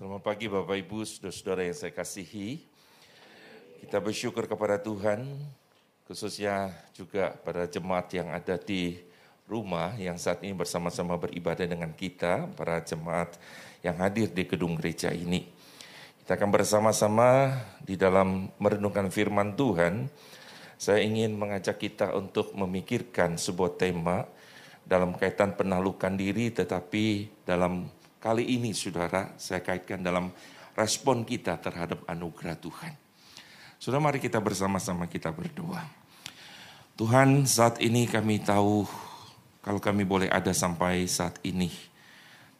Selamat pagi Bapak Ibu, saudara-saudara yang saya kasihi. Kita bersyukur kepada Tuhan, khususnya juga pada jemaat yang ada di rumah yang saat ini bersama-sama beribadah dengan kita, para jemaat yang hadir di gedung gereja ini. Kita akan bersama-sama di dalam merenungkan firman Tuhan. Saya ingin mengajak kita untuk memikirkan sebuah tema dalam kaitan penahlukan diri, tetapi dalam Kali ini saudara, saya kaitkan dalam respon kita terhadap anugerah Tuhan. Saudara mari kita bersama-sama kita berdoa. Tuhan saat ini kami tahu kalau kami boleh ada sampai saat ini.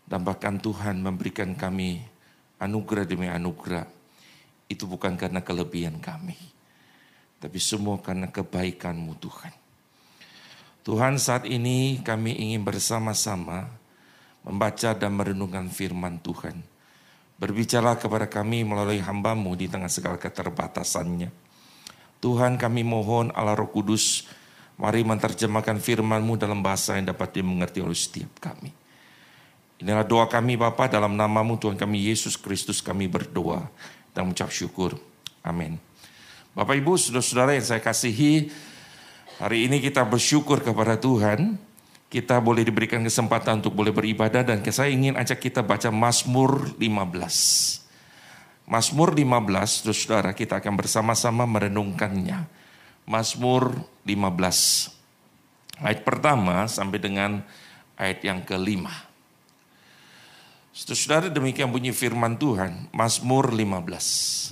Dan bahkan Tuhan memberikan kami anugerah demi anugerah. Itu bukan karena kelebihan kami. Tapi semua karena kebaikanmu Tuhan. Tuhan saat ini kami ingin bersama-sama membaca dan merenungkan firman Tuhan. Berbicara kepada kami melalui hambamu di tengah segala keterbatasannya. Tuhan kami mohon Allah Roh Kudus, mari menerjemahkan firman-Mu dalam bahasa yang dapat dimengerti oleh setiap kami. Inilah doa kami Bapa dalam namamu Tuhan kami Yesus Kristus kami berdoa dan mengucap syukur. Amin. Bapak Ibu, saudara-saudara yang saya kasihi, hari ini kita bersyukur kepada Tuhan kita boleh diberikan kesempatan untuk boleh beribadah dan saya ingin ajak kita baca Mazmur 15. Mazmur 15, saudara kita akan bersama-sama merenungkannya. Mazmur 15. Ayat pertama sampai dengan ayat yang kelima. Saudara demikian bunyi firman Tuhan, Mazmur 15.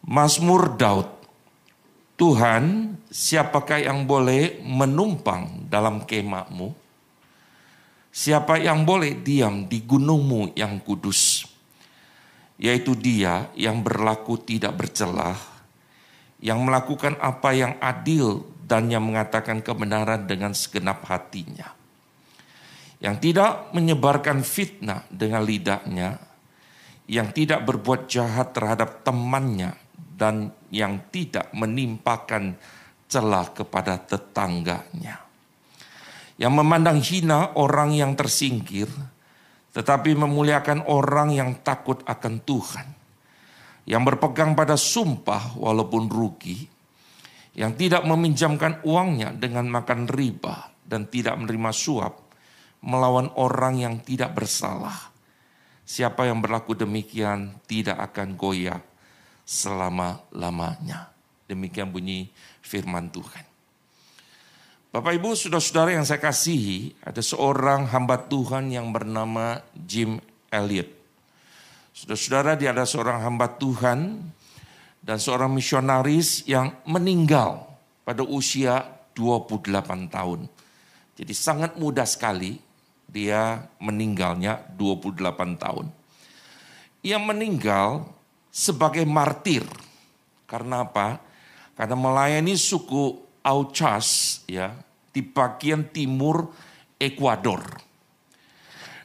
Mazmur Daud Tuhan, siapakah yang boleh menumpang dalam kemahmu? Siapa yang boleh diam di gunungmu yang kudus? Yaitu dia yang berlaku tidak bercelah, yang melakukan apa yang adil dan yang mengatakan kebenaran dengan segenap hatinya. Yang tidak menyebarkan fitnah dengan lidahnya, yang tidak berbuat jahat terhadap temannya dan yang tidak menimpakan celah kepada tetangganya. Yang memandang hina orang yang tersingkir, tetapi memuliakan orang yang takut akan Tuhan. Yang berpegang pada sumpah walaupun rugi, yang tidak meminjamkan uangnya dengan makan riba dan tidak menerima suap, melawan orang yang tidak bersalah. Siapa yang berlaku demikian tidak akan goyah selama-lamanya. Demikian bunyi firman Tuhan. Bapak Ibu, saudara-saudara yang saya kasihi, ada seorang hamba Tuhan yang bernama Jim Elliot. Saudara-saudara, dia adalah seorang hamba Tuhan dan seorang misionaris yang meninggal pada usia 28 tahun. Jadi sangat mudah sekali dia meninggalnya 28 tahun. Ia meninggal sebagai martir. Karena apa? Karena melayani suku Auchas ya di bagian timur Ekuador.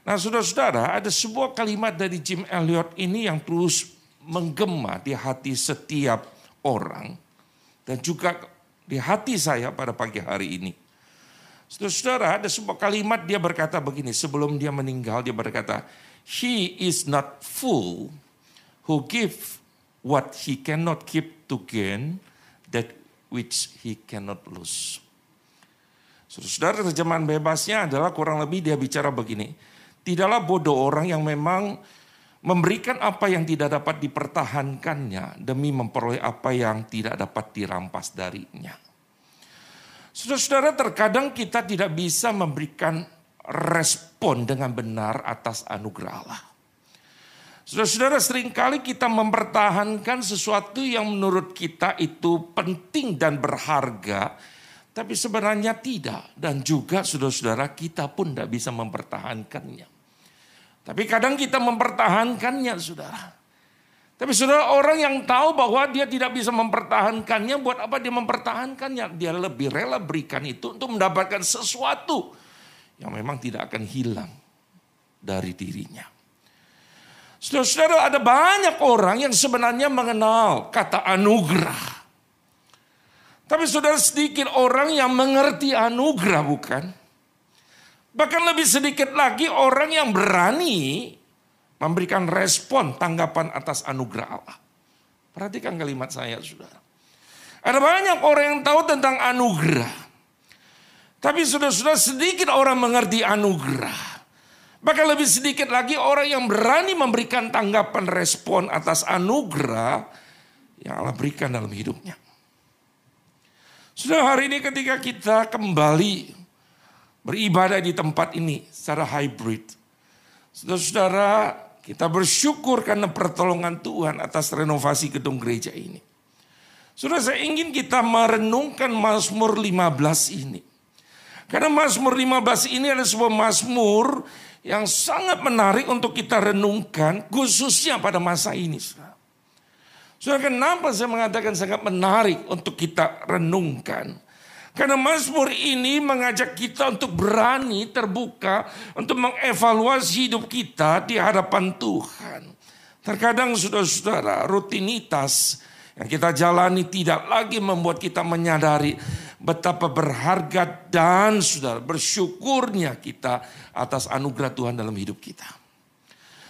Nah saudara-saudara ada sebuah kalimat dari Jim Elliot ini yang terus menggema di hati setiap orang. Dan juga di hati saya pada pagi hari ini. Saudara-saudara ada sebuah kalimat dia berkata begini. Sebelum dia meninggal dia berkata. He is not full who give what he cannot keep to gain that which he cannot lose. Saudara terjemahan bebasnya adalah kurang lebih dia bicara begini. Tidaklah bodoh orang yang memang memberikan apa yang tidak dapat dipertahankannya demi memperoleh apa yang tidak dapat dirampas darinya. Saudara-saudara terkadang kita tidak bisa memberikan respon dengan benar atas anugerah Allah. Saudara-saudara sering kali kita mempertahankan sesuatu yang menurut kita itu penting dan berharga. Tapi sebenarnya tidak. Dan juga saudara-saudara kita pun tidak bisa mempertahankannya. Tapi kadang kita mempertahankannya saudara. Tapi saudara orang yang tahu bahwa dia tidak bisa mempertahankannya. Buat apa dia mempertahankannya? Dia lebih rela berikan itu untuk mendapatkan sesuatu. Yang memang tidak akan hilang dari dirinya. Saudara-saudara ada banyak orang yang sebenarnya mengenal kata anugerah. Tapi saudara sedikit orang yang mengerti anugerah bukan? Bahkan lebih sedikit lagi orang yang berani memberikan respon tanggapan atas anugerah Allah. Perhatikan kalimat saya, saudara. Ada banyak orang yang tahu tentang anugerah. Tapi sudah-sudah sedikit orang mengerti anugerah. Bahkan lebih sedikit lagi orang yang berani memberikan tanggapan respon atas anugerah yang Allah berikan dalam hidupnya. Sudah hari ini ketika kita kembali beribadah di tempat ini secara hybrid. Saudara-saudara, kita bersyukur karena pertolongan Tuhan atas renovasi gedung gereja ini. Sudah saya ingin kita merenungkan Mazmur 15 ini. Karena Mazmur 15 ini adalah sebuah Mazmur yang sangat menarik untuk kita renungkan khususnya pada masa ini. Saudara, kenapa saya mengatakan sangat menarik untuk kita renungkan? Karena Mazmur ini mengajak kita untuk berani terbuka untuk mengevaluasi hidup kita di hadapan Tuhan. Terkadang saudara-saudara rutinitas yang kita jalani tidak lagi membuat kita menyadari betapa berharga dan sudah bersyukurnya kita atas anugerah Tuhan dalam hidup kita.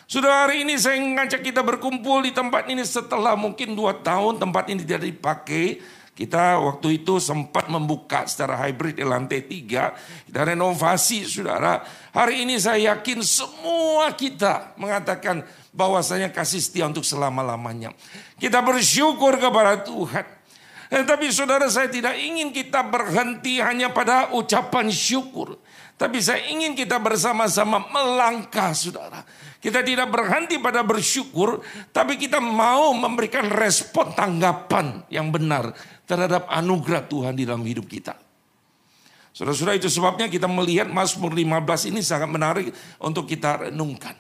Sudah hari ini saya ngajak kita berkumpul di tempat ini setelah mungkin dua tahun tempat ini tidak dipakai. Kita waktu itu sempat membuka secara hybrid di lantai tiga. Kita renovasi saudara. Hari ini saya yakin semua kita mengatakan bahwasanya kasih setia untuk selama-lamanya. Kita bersyukur kepada Tuhan. Tetapi saudara saya tidak ingin kita berhenti hanya pada ucapan syukur. Tapi saya ingin kita bersama-sama melangkah saudara. Kita tidak berhenti pada bersyukur. Tapi kita mau memberikan respon tanggapan yang benar terhadap anugerah Tuhan di dalam hidup kita. Saudara-saudara itu sebabnya kita melihat Mazmur 15 ini sangat menarik untuk kita renungkan.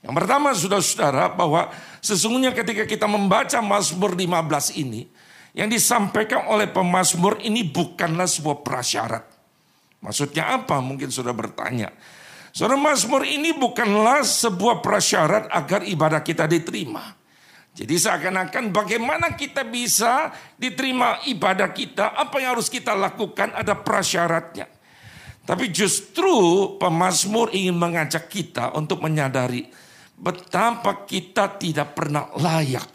Yang pertama saudara-saudara bahwa sesungguhnya ketika kita membaca Mazmur 15 ini yang disampaikan oleh pemazmur ini bukanlah sebuah prasyarat. Maksudnya apa? Mungkin sudah bertanya. Saudara Mazmur ini bukanlah sebuah prasyarat agar ibadah kita diterima. Jadi seakan-akan bagaimana kita bisa diterima ibadah kita, apa yang harus kita lakukan ada prasyaratnya. Tapi justru pemazmur ingin mengajak kita untuk menyadari betapa kita tidak pernah layak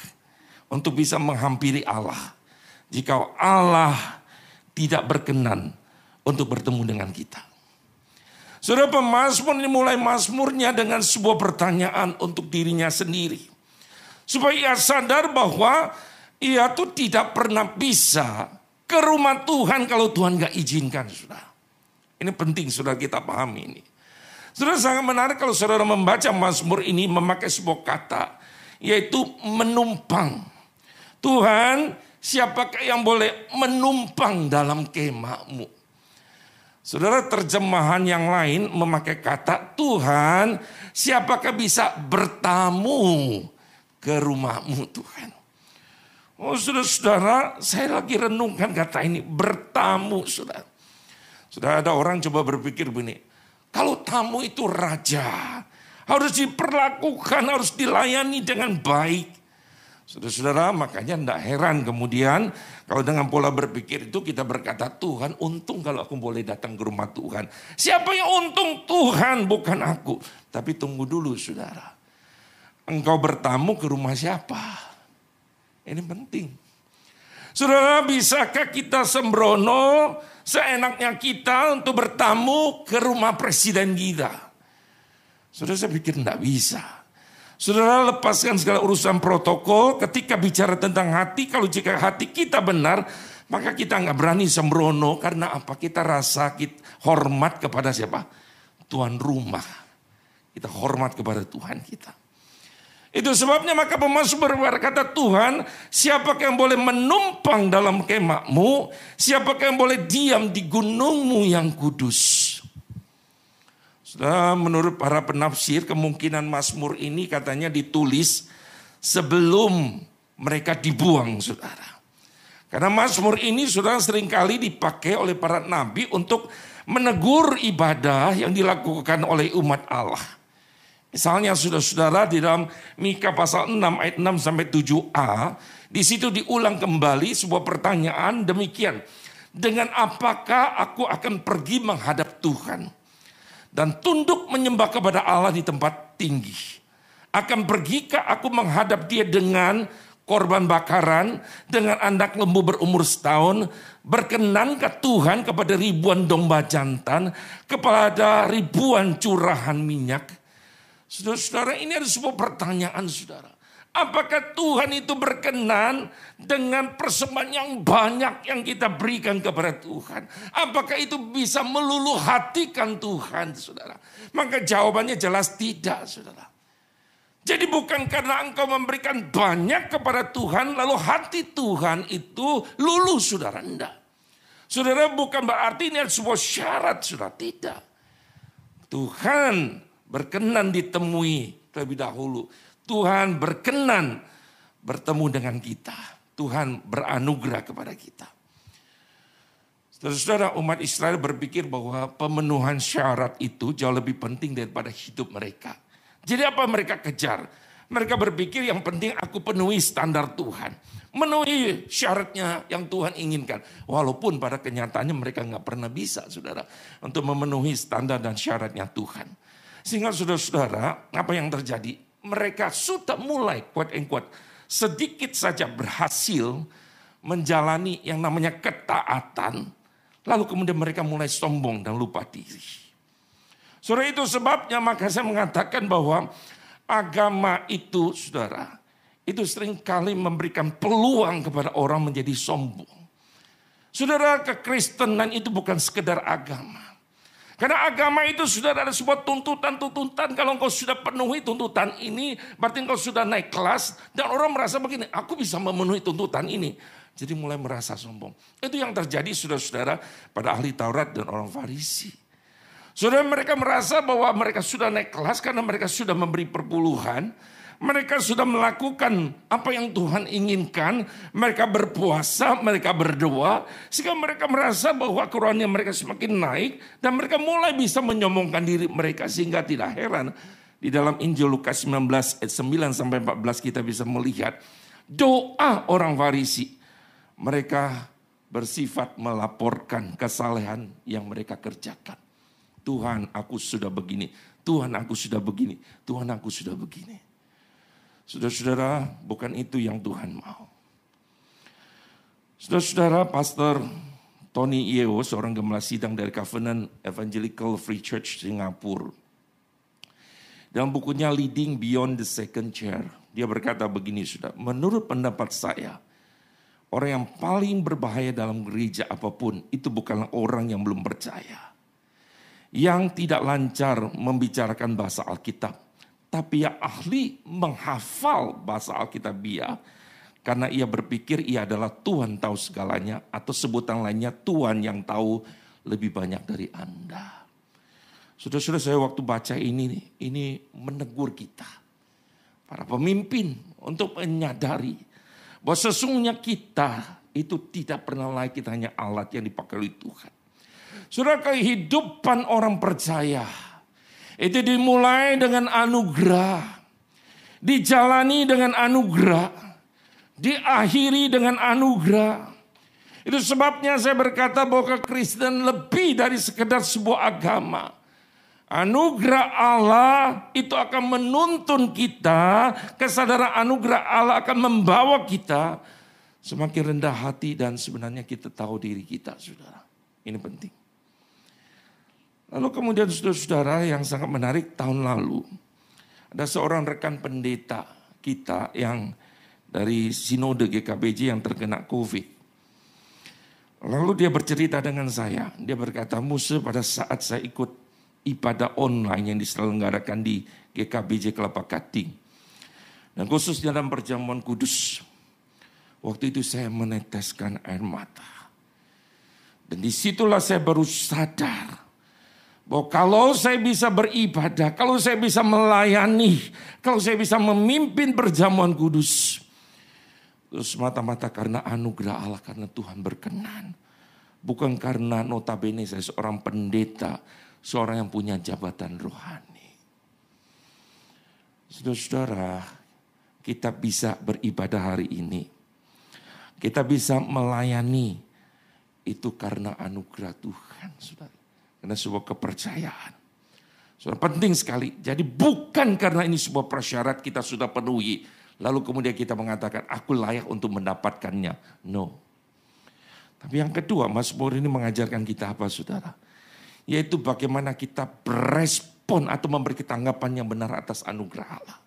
untuk bisa menghampiri Allah jika Allah tidak berkenan untuk bertemu dengan kita. Saudara pemazmur ini mulai mazmurnya dengan sebuah pertanyaan untuk dirinya sendiri. Supaya ia sadar bahwa ia tuh tidak pernah bisa ke rumah Tuhan kalau Tuhan gak izinkan. Saudara. Ini penting saudara kita pahami ini. Saudara sangat menarik kalau saudara membaca Mazmur ini memakai sebuah kata. Yaitu menumpang. Tuhan Siapakah yang boleh menumpang dalam kemahmu? Saudara terjemahan yang lain memakai kata Tuhan siapakah bisa bertamu ke rumahmu Tuhan. Oh saudara-saudara saya lagi renungkan kata ini bertamu saudara. Sudah ada orang coba berpikir begini. Kalau tamu itu raja harus diperlakukan harus dilayani dengan baik. Saudara-saudara, makanya tidak heran kemudian kalau dengan pola berpikir itu kita berkata, Tuhan untung kalau aku boleh datang ke rumah Tuhan. Siapa yang untung? Tuhan bukan aku. Tapi tunggu dulu saudara. Engkau bertamu ke rumah siapa? Ini penting. Saudara, bisakah kita sembrono seenaknya kita untuk bertamu ke rumah presiden kita? Saudara, saya pikir tidak bisa. Saudara lepaskan segala urusan protokol ketika bicara tentang hati. Kalau jika hati kita benar, maka kita nggak berani sembrono. Karena apa? Kita rasa kita hormat kepada siapa? Tuan rumah. Kita hormat kepada Tuhan kita. Itu sebabnya maka pemazmur berkata Tuhan, siapakah yang boleh menumpang dalam kemahmu? Siapakah yang boleh diam di gunungmu yang kudus? Sudah menurut para penafsir kemungkinan Mazmur ini katanya ditulis sebelum mereka dibuang saudara. Karena Mazmur ini sudah sering kali dipakai oleh para nabi untuk menegur ibadah yang dilakukan oleh umat Allah. Misalnya saudara-saudara di dalam Mika pasal 6 ayat 6 sampai 7a, di situ diulang kembali sebuah pertanyaan demikian. Dengan apakah aku akan pergi menghadap Tuhan? Dan tunduk menyembah kepada Allah di tempat tinggi. Akan pergikah aku menghadap dia dengan korban bakaran, dengan anak lembu berumur setahun, berkenankah Tuhan kepada ribuan domba jantan, kepada ribuan curahan minyak? Saudara-saudara ini ada sebuah pertanyaan saudara. Apakah Tuhan itu berkenan dengan persembahan yang banyak yang kita berikan kepada Tuhan? Apakah itu bisa meluluh hatikan Tuhan, saudara? Maka jawabannya jelas tidak, saudara. Jadi bukan karena engkau memberikan banyak kepada Tuhan, lalu hati Tuhan itu luluh, saudara. Enggak. Saudara bukan berarti ini sebuah syarat, saudara. Tidak. Tuhan berkenan ditemui terlebih dahulu Tuhan berkenan bertemu dengan kita. Tuhan beranugerah kepada kita. Saudara-saudara umat Israel berpikir bahwa pemenuhan syarat itu jauh lebih penting daripada hidup mereka. Jadi apa mereka kejar? Mereka berpikir yang penting aku penuhi standar Tuhan. Menuhi syaratnya yang Tuhan inginkan. Walaupun pada kenyataannya mereka nggak pernah bisa saudara. Untuk memenuhi standar dan syaratnya Tuhan. Sehingga saudara-saudara apa yang terjadi? Mereka sudah mulai kuat and kuat sedikit saja berhasil menjalani yang namanya ketaatan, lalu kemudian mereka mulai sombong dan lupa diri. Saudara itu sebabnya maka saya mengatakan bahwa agama itu saudara, itu sering kali memberikan peluang kepada orang menjadi sombong. Saudara kekristenan itu bukan sekedar agama. Karena agama itu sudah ada sebuah tuntutan-tuntutan. Kalau engkau sudah penuhi tuntutan ini, berarti engkau sudah naik kelas. Dan orang merasa begini, aku bisa memenuhi tuntutan ini. Jadi mulai merasa sombong. Itu yang terjadi saudara-saudara pada ahli Taurat dan orang Farisi. Saudara mereka merasa bahwa mereka sudah naik kelas karena mereka sudah memberi perpuluhan. Mereka sudah melakukan apa yang Tuhan inginkan. Mereka berpuasa, mereka berdoa. Sehingga mereka merasa bahwa kerohanian mereka semakin naik. Dan mereka mulai bisa menyombongkan diri mereka. Sehingga tidak heran. Di dalam Injil Lukas 19 ayat 9 sampai 14 kita bisa melihat. Doa orang Farisi. Mereka bersifat melaporkan kesalehan yang mereka kerjakan. Tuhan aku sudah begini. Tuhan aku sudah begini. Tuhan aku sudah begini. Saudara-saudara, bukan itu yang Tuhan mau. Saudara-saudara, Pastor Tony Yeo, seorang gembala sidang dari Covenant Evangelical Free Church Singapura. Dalam bukunya Leading Beyond the Second Chair, dia berkata begini, sudah. Menurut pendapat saya, orang yang paling berbahaya dalam gereja apa pun itu bukanlah orang yang belum percaya. Yang tidak lancar membicarakan bahasa Alkitab tapi yang ahli menghafal bahasa Alkitabiah karena ia berpikir ia adalah Tuhan tahu segalanya atau sebutan lainnya Tuhan yang tahu lebih banyak dari Anda. Sudah-sudah saya waktu baca ini ini menegur kita para pemimpin untuk menyadari bahwa sesungguhnya kita itu tidak pernah lagi kita hanya alat yang dipakai oleh Tuhan. Sudah kehidupan orang percaya itu dimulai dengan anugerah. Dijalani dengan anugerah. Diakhiri dengan anugerah. Itu sebabnya saya berkata bahwa Kristen lebih dari sekedar sebuah agama. Anugerah Allah itu akan menuntun kita, kesadaran anugerah Allah akan membawa kita semakin rendah hati dan sebenarnya kita tahu diri kita, saudara. Ini penting. Lalu kemudian saudara-saudara yang sangat menarik tahun lalu. Ada seorang rekan pendeta kita yang dari sinode GKBJ yang terkena COVID. Lalu dia bercerita dengan saya. Dia berkata, Musa pada saat saya ikut ibadah online yang diselenggarakan di GKBJ Kelapa Kating. Dan khususnya dalam perjamuan kudus. Waktu itu saya meneteskan air mata. Dan di situlah saya baru sadar bahwa kalau saya bisa beribadah, kalau saya bisa melayani, kalau saya bisa memimpin perjamuan kudus, terus mata-mata karena anugerah Allah, karena Tuhan berkenan. Bukan karena notabene saya seorang pendeta, seorang yang punya jabatan rohani. Saudara-saudara, kita bisa beribadah hari ini. Kita bisa melayani itu karena anugerah Tuhan, saudara. Karena sebuah kepercayaan. Sudah penting sekali. Jadi bukan karena ini sebuah prasyarat kita sudah penuhi. Lalu kemudian kita mengatakan aku layak untuk mendapatkannya. No. Tapi yang kedua Mazmur ini mengajarkan kita apa saudara? Yaitu bagaimana kita berespon atau memberi tanggapan yang benar atas anugerah Allah.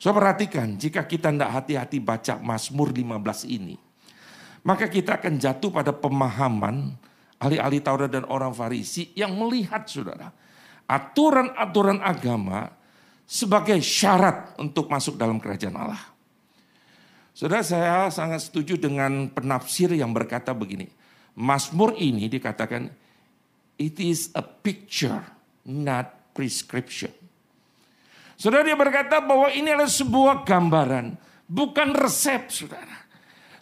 So perhatikan, jika kita tidak hati-hati baca Mazmur 15 ini, maka kita akan jatuh pada pemahaman ahli-ahli Taurat dan orang Farisi yang melihat saudara, aturan-aturan agama sebagai syarat untuk masuk dalam kerajaan Allah. Saudara saya sangat setuju dengan penafsir yang berkata begini, Mazmur ini dikatakan it is a picture not prescription. Saudara dia berkata bahwa ini adalah sebuah gambaran, bukan resep saudara.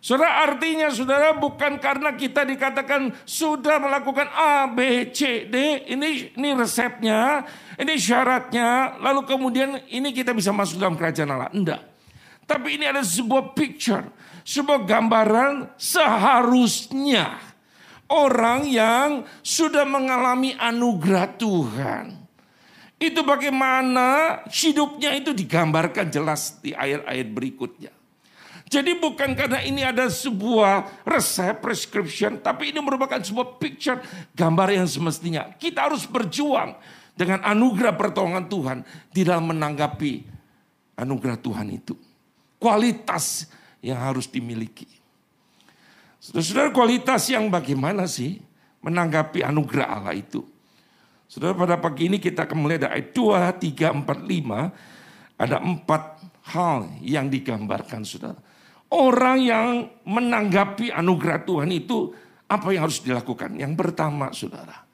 Saudara artinya saudara bukan karena kita dikatakan sudah melakukan A, B, C, D. Ini, ini resepnya, ini syaratnya. Lalu kemudian ini kita bisa masuk dalam kerajaan Allah. Enggak. Tapi ini ada sebuah picture. Sebuah gambaran seharusnya. Orang yang sudah mengalami anugerah Tuhan itu bagaimana hidupnya itu digambarkan jelas di ayat-ayat berikutnya. Jadi bukan karena ini ada sebuah resep, prescription, tapi ini merupakan sebuah picture, gambar yang semestinya. Kita harus berjuang dengan anugerah pertolongan Tuhan di dalam menanggapi anugerah Tuhan itu. Kualitas yang harus dimiliki. Saudara-saudara kualitas yang bagaimana sih menanggapi anugerah Allah itu? Saudara pada pagi ini kita akan melihat ayat 2, 3, 4, 5. Ada empat hal yang digambarkan saudara. Orang yang menanggapi anugerah Tuhan itu apa yang harus dilakukan? Yang pertama saudara.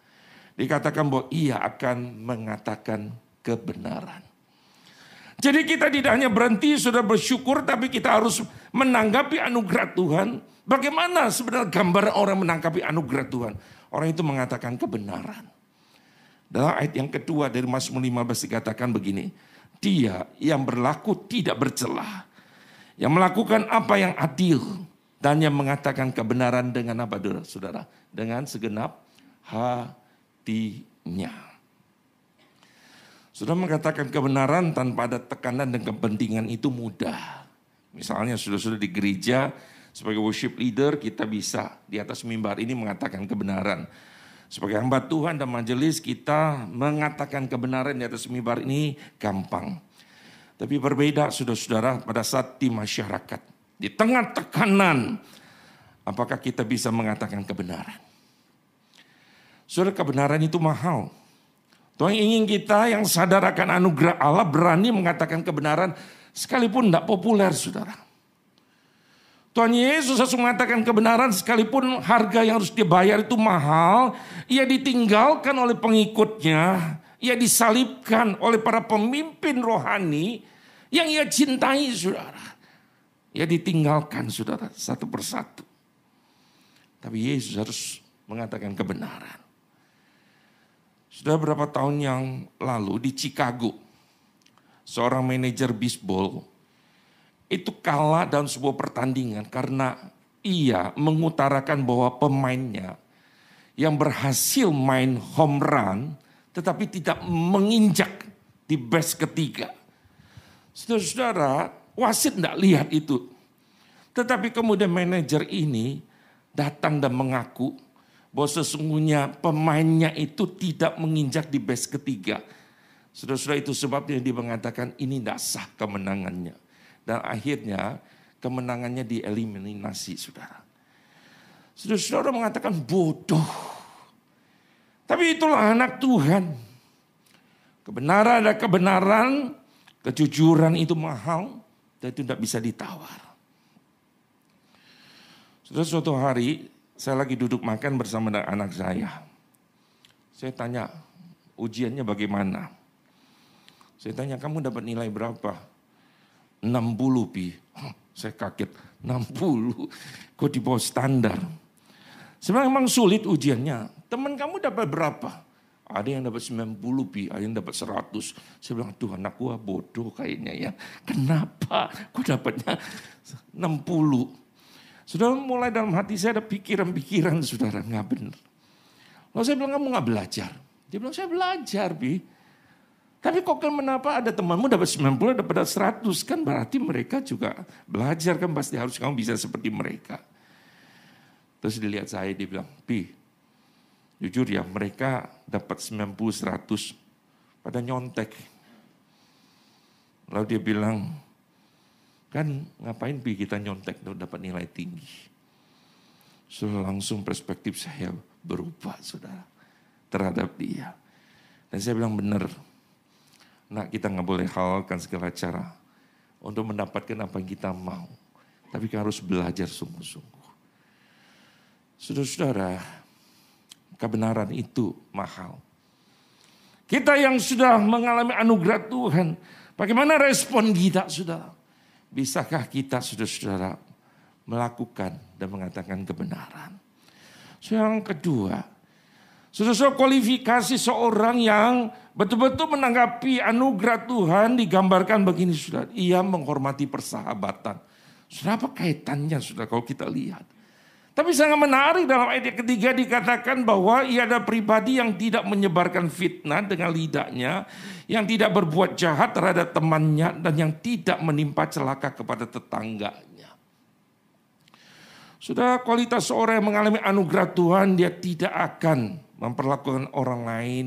Dikatakan bahwa ia akan mengatakan kebenaran. Jadi kita tidak hanya berhenti sudah bersyukur tapi kita harus menanggapi anugerah Tuhan. Bagaimana sebenarnya gambar orang menanggapi anugerah Tuhan? Orang itu mengatakan kebenaran. Dalam ayat yang kedua dari Mazmur 15 dikatakan begini. Dia yang berlaku tidak bercelah. Yang melakukan apa yang adil. Dan yang mengatakan kebenaran dengan apa saudara? Dengan segenap hatinya. Sudah mengatakan kebenaran tanpa ada tekanan dan kepentingan itu mudah. Misalnya sudah-sudah di gereja sebagai worship leader kita bisa di atas mimbar ini mengatakan kebenaran. Sebagai hamba Tuhan dan majelis kita mengatakan kebenaran di atas mimbar ini gampang. Tapi berbeda saudara-saudara pada saat di masyarakat. Di tengah tekanan, apakah kita bisa mengatakan kebenaran? Saudara kebenaran itu mahal. Tuhan ingin kita yang sadar akan anugerah Allah berani mengatakan kebenaran sekalipun tidak populer saudara. Tuhan Yesus harus mengatakan kebenaran sekalipun harga yang harus dibayar itu mahal. Ia ditinggalkan oleh pengikutnya. Ia disalibkan oleh para pemimpin rohani yang ia cintai saudara. Ia ditinggalkan saudara satu persatu. Tapi Yesus harus mengatakan kebenaran. Sudah berapa tahun yang lalu di Chicago. Seorang manajer bisbol itu kalah dalam sebuah pertandingan karena ia mengutarakan bahwa pemainnya yang berhasil main home run tetapi tidak menginjak di base ketiga. Saudara-saudara, wasit tidak lihat itu. Tetapi kemudian manajer ini datang dan mengaku bahwa sesungguhnya pemainnya itu tidak menginjak di base ketiga. Saudara-saudara itu sebabnya dia mengatakan ini tidak sah kemenangannya. Dan akhirnya kemenangannya dieliminasi saudara. Saudara-saudara mengatakan bodoh. Tapi itulah anak Tuhan. Kebenaran ada kebenaran, kejujuran itu mahal, dan itu tidak bisa ditawar. Sudah suatu hari saya lagi duduk makan bersama dengan anak saya. Saya tanya, ujiannya bagaimana? Saya tanya, kamu dapat nilai berapa? 60 pi. saya kaget, 60. Kok di bawah standar? Sebenarnya memang sulit ujiannya. Teman kamu dapat berapa? Ada yang dapat 90 pi, ada yang dapat 100. Saya bilang, Tuhan aku bodoh kayaknya ya. Kenapa? Kok dapatnya 60? Sudah mulai dalam hati saya ada pikiran-pikiran saudara, nggak benar. Lalu saya bilang, kamu nggak belajar? Dia bilang, saya belajar, Bi. Tapi kok kenapa ada temanmu dapat 90, dapat 100 kan berarti mereka juga belajar kan pasti harus kamu bisa seperti mereka. Terus dilihat saya dia bilang, "Pi, jujur ya mereka dapat 90 100 pada nyontek." Lalu dia bilang, "Kan ngapain Pi kita nyontek tuh dapat nilai tinggi?" Sudah langsung perspektif saya berubah, Saudara, terhadap dia. Dan saya bilang benar, Nah kita nggak boleh halalkan segala cara untuk mendapatkan apa yang kita mau. Tapi kita harus belajar sungguh-sungguh. Saudara-saudara, kebenaran itu mahal. Kita yang sudah mengalami anugerah Tuhan, bagaimana respon kita, saudara? Bisakah kita, saudara-saudara, melakukan dan mengatakan kebenaran? So, yang kedua, saudara-saudara kualifikasi seorang yang betul-betul menanggapi anugerah Tuhan digambarkan begini sudah. Ia menghormati persahabatan. Sudah apa kaitannya sudah kalau kita lihat. Tapi sangat menarik dalam ayat ketiga dikatakan bahwa ia ada pribadi yang tidak menyebarkan fitnah dengan lidahnya, yang tidak berbuat jahat terhadap temannya, dan yang tidak menimpa celaka kepada tetangganya. Sudah kualitas seorang yang mengalami anugerah Tuhan, dia tidak akan memperlakukan orang lain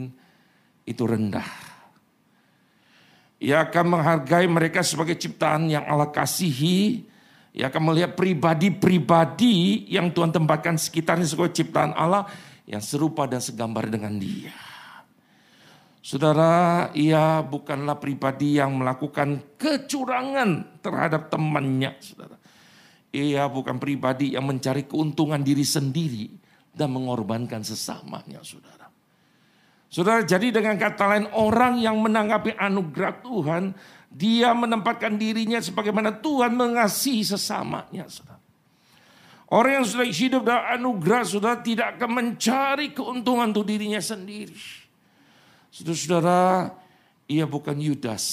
itu rendah. Ia akan menghargai mereka sebagai ciptaan yang Allah kasihi. Ia akan melihat pribadi-pribadi yang Tuhan tempatkan sekitarnya sebagai ciptaan Allah yang serupa dan segambar dengan dia. Saudara, ia bukanlah pribadi yang melakukan kecurangan terhadap temannya, saudara. Ia bukan pribadi yang mencari keuntungan diri sendiri dan mengorbankan sesamanya, saudara. Saudara, jadi dengan kata lain orang yang menanggapi anugerah Tuhan, dia menempatkan dirinya sebagaimana Tuhan mengasihi sesamanya. Saudara. Orang yang sudah hidup dalam anugerah, saudara tidak akan mencari keuntungan untuk dirinya sendiri. Saudara-saudara, ia bukan Yudas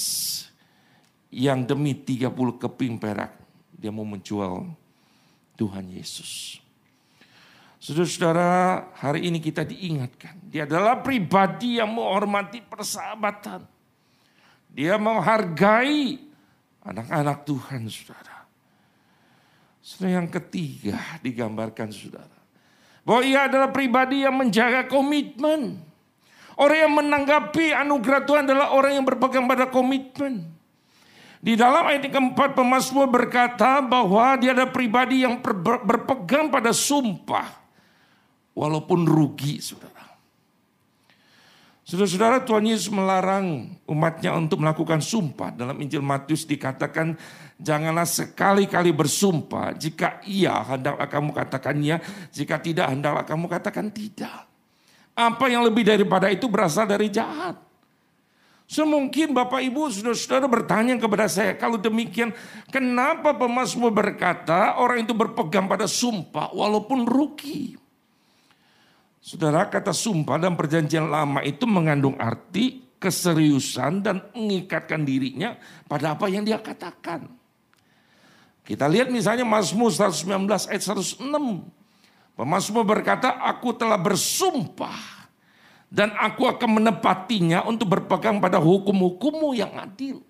yang demi 30 keping perak dia mau menjual Tuhan Yesus. Saudara-saudara, hari ini kita diingatkan. Dia adalah pribadi yang menghormati persahabatan. Dia menghargai anak-anak Tuhan, saudara. Saudara yang ketiga digambarkan, saudara. Bahwa ia adalah pribadi yang menjaga komitmen. Orang yang menanggapi anugerah Tuhan adalah orang yang berpegang pada komitmen. Di dalam ayat keempat pemazmur berkata bahwa dia adalah pribadi yang berpegang pada sumpah walaupun rugi saudara. Saudara-saudara Tuhan Yesus melarang umatnya untuk melakukan sumpah. Dalam Injil Matius dikatakan janganlah sekali-kali bersumpah. Jika iya hendaklah kamu katakan ya. Jika tidak hendaklah kamu katakan tidak. Apa yang lebih daripada itu berasal dari jahat. Semungkin Bapak Ibu saudara-saudara bertanya kepada saya. Kalau demikian kenapa pemazmur berkata orang itu berpegang pada sumpah walaupun rugi. Saudara kata sumpah dan perjanjian lama itu mengandung arti keseriusan dan mengikatkan dirinya pada apa yang dia katakan. Kita lihat misalnya Mazmur 119 ayat 106. Pemasmur berkata, aku telah bersumpah dan aku akan menepatinya untuk berpegang pada hukum-hukummu yang adil.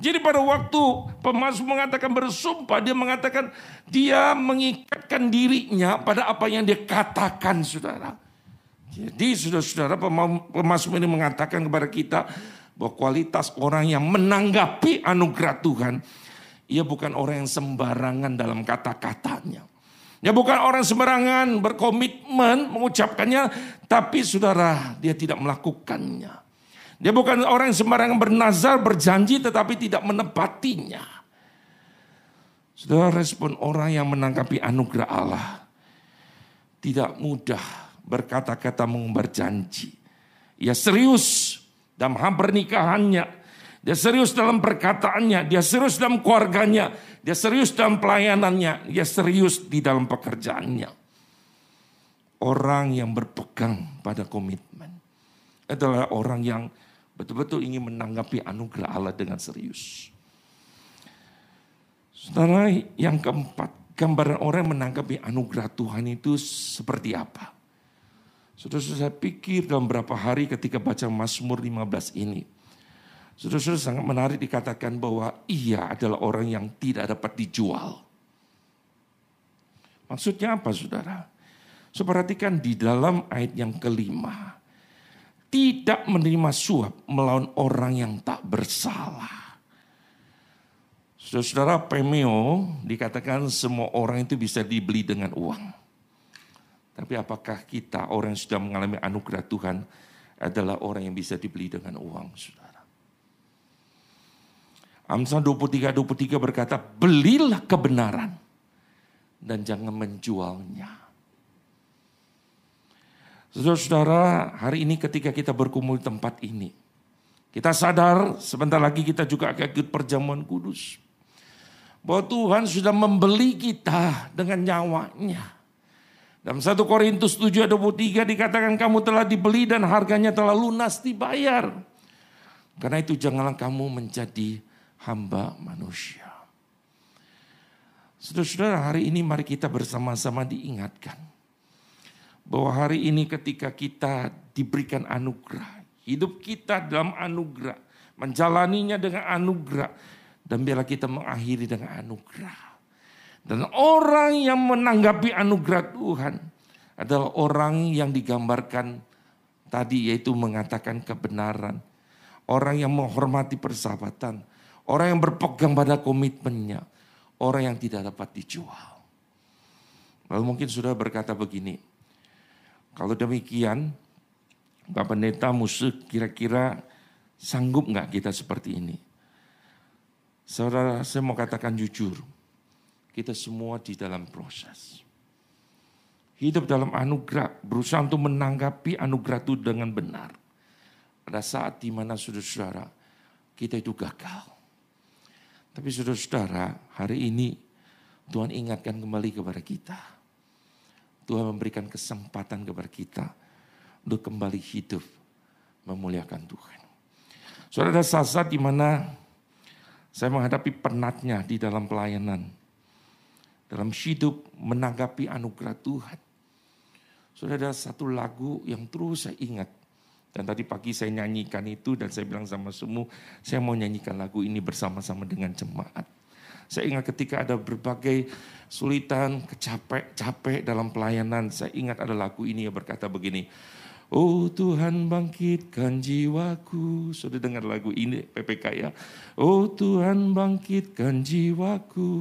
Jadi pada waktu pemasmur mengatakan bersumpah, dia mengatakan dia mengikatkan dirinya pada apa yang dia katakan saudara. Jadi saudara-saudara pemasmur ini mengatakan kepada kita bahwa kualitas orang yang menanggapi anugerah Tuhan, ia bukan orang yang sembarangan dalam kata-katanya. Ya bukan orang sembarangan berkomitmen mengucapkannya, tapi saudara dia tidak melakukannya. Dia bukan orang sembarangan bernazar, berjanji tetapi tidak menepatinya. Saudara respon orang yang menanggapi anugerah Allah tidak mudah berkata-kata mengumbar janji. Ia serius dalam hal pernikahannya. Dia serius dalam perkataannya. Dia serius dalam keluarganya. Dia serius dalam pelayanannya. Dia serius di dalam pekerjaannya. Orang yang berpegang pada komitmen adalah orang yang betul-betul ingin menanggapi anugerah Allah dengan serius. Saudara yang keempat, gambaran orang menanggapi anugerah Tuhan itu seperti apa? Sudah saya pikir dalam beberapa hari ketika baca Mazmur 15 ini. Saudara-saudara sangat menarik dikatakan bahwa ia adalah orang yang tidak dapat dijual. Maksudnya apa saudara? So perhatikan di dalam ayat yang kelima. Tidak menerima suap melawan orang yang tak bersalah. Saudara-saudara pemeo dikatakan semua orang itu bisa dibeli dengan uang. Tapi apakah kita orang yang sudah mengalami anugerah Tuhan adalah orang yang bisa dibeli dengan uang saudara? Amsal 23 23 berkata, "Belilah kebenaran dan jangan menjualnya." Saudara-saudara, hari ini ketika kita berkumpul di tempat ini, kita sadar sebentar lagi kita juga akan ikut perjamuan kudus. Bahwa Tuhan sudah membeli kita dengan nyawanya. Dalam 1 Korintus 7 23 dikatakan kamu telah dibeli dan harganya telah lunas dibayar. Karena itu janganlah kamu menjadi hamba manusia. Saudara-saudara, hari ini mari kita bersama-sama diingatkan bahwa hari ini ketika kita diberikan anugerah, hidup kita dalam anugerah, menjalaninya dengan anugerah, dan biarlah kita mengakhiri dengan anugerah. Dan orang yang menanggapi anugerah Tuhan adalah orang yang digambarkan tadi yaitu mengatakan kebenaran. Orang yang menghormati persahabatan. Orang yang berpegang pada komitmennya. Orang yang tidak dapat dijual. Lalu mungkin sudah berkata begini. Kalau demikian, Pak Pendeta musuh kira-kira sanggup nggak kita seperti ini? Saudara, saya mau katakan jujur. Kita semua di dalam proses. Hidup dalam anugerah, berusaha untuk menanggapi anugerah itu dengan benar. Pada saat di mana saudara-saudara, kita itu gagal. Tapi saudara-saudara, hari ini Tuhan ingatkan kembali kepada kita. Tuhan memberikan kesempatan kepada kita untuk kembali hidup memuliakan Tuhan. Saudara ada saat-saat di mana saya menghadapi penatnya di dalam pelayanan. Dalam hidup menanggapi anugerah Tuhan. Saudara ada satu lagu yang terus saya ingat. Dan tadi pagi saya nyanyikan itu dan saya bilang sama semua, saya mau nyanyikan lagu ini bersama-sama dengan jemaat. Saya ingat ketika ada berbagai sulitan, kecapek, capek dalam pelayanan. Saya ingat ada lagu ini yang berkata begini. Oh Tuhan bangkitkan jiwaku. Sudah dengar lagu ini PPK ya. Oh Tuhan bangkitkan jiwaku.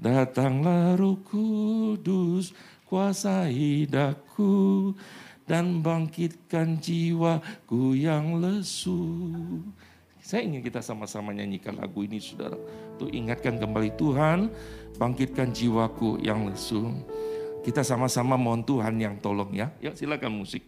Datanglah roh kudus kuasai daku dan bangkitkan jiwaku yang lesu. Saya ingin kita sama-sama nyanyikan lagu ini saudara. Untuk ingatkan kembali Tuhan, bangkitkan jiwaku yang lesu. Kita sama-sama mohon Tuhan yang tolong ya. Ya silakan musik.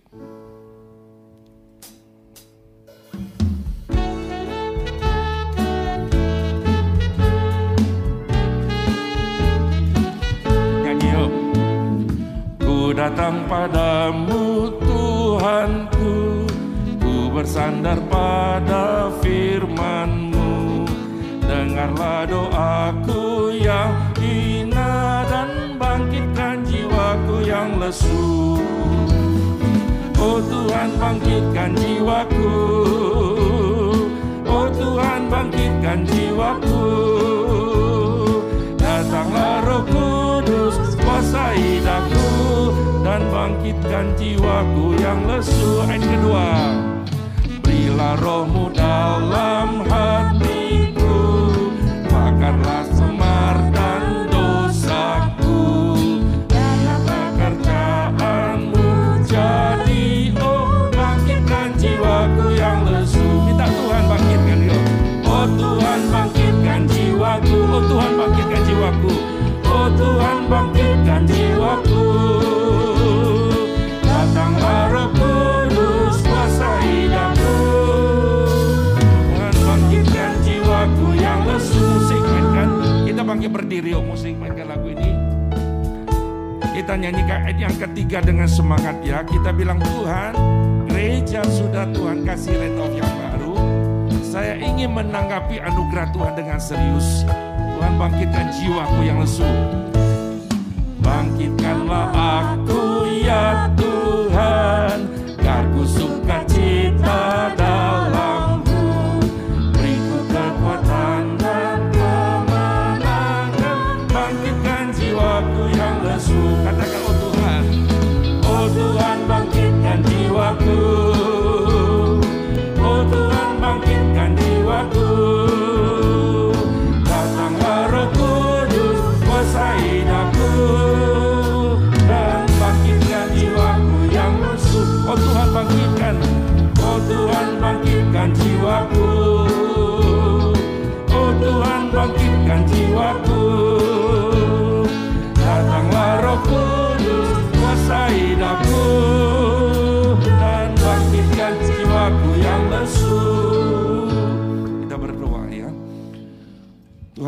Bangkitkan jiwaku. Oh Tuhan bangkitkan jiwaku. Datanglah roh kudus kuasai daku dan bangkitkan jiwaku yang lesu. Ayat kedua, berilah rohmu dalam Kita nyanyikan ayat yang ketiga dengan semangat ya. Kita bilang Tuhan, gereja sudah Tuhan kasih retov yang baru. Saya ingin menanggapi anugerah Tuhan dengan serius. Tuhan bangkitkan jiwaku yang lesu. Bangkitkanlah aku ya Tuhan,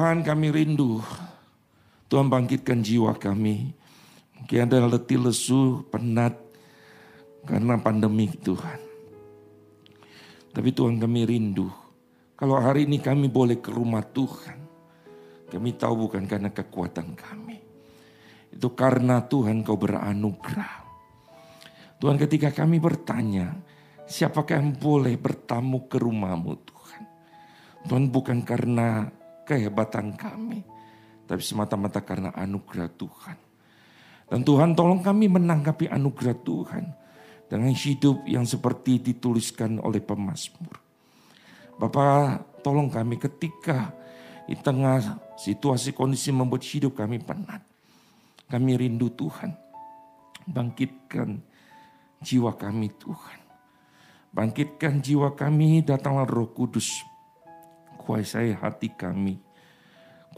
Tuhan kami rindu. Tuhan bangkitkan jiwa kami. Mungkin ada letih lesu, penat karena pandemi Tuhan. Tapi Tuhan kami rindu. Kalau hari ini kami boleh ke rumah Tuhan. Kami tahu bukan karena kekuatan kami. Itu karena Tuhan kau beranugerah. Tuhan ketika kami bertanya, siapakah yang boleh bertamu ke rumahmu Tuhan. Tuhan bukan karena kehebatan kami, tapi semata-mata karena anugerah Tuhan. Dan Tuhan tolong kami menanggapi anugerah Tuhan dengan hidup yang seperti dituliskan oleh pemazmur. Bapak tolong kami ketika di tengah situasi kondisi membuat hidup kami penat. Kami rindu Tuhan. Bangkitkan jiwa kami Tuhan. Bangkitkan jiwa kami, datanglah roh kudus. Kuasai hati kami,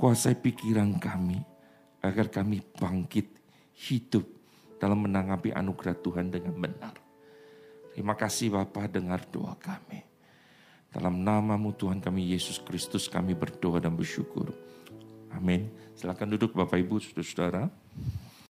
kuasai pikiran kami, agar kami bangkit hidup dalam menanggapi anugerah Tuhan dengan benar. Terima kasih Bapak dengar doa kami. Dalam namamu Tuhan kami Yesus Kristus kami berdoa dan bersyukur. Amin. Silakan duduk Bapak Ibu Saudara-saudara.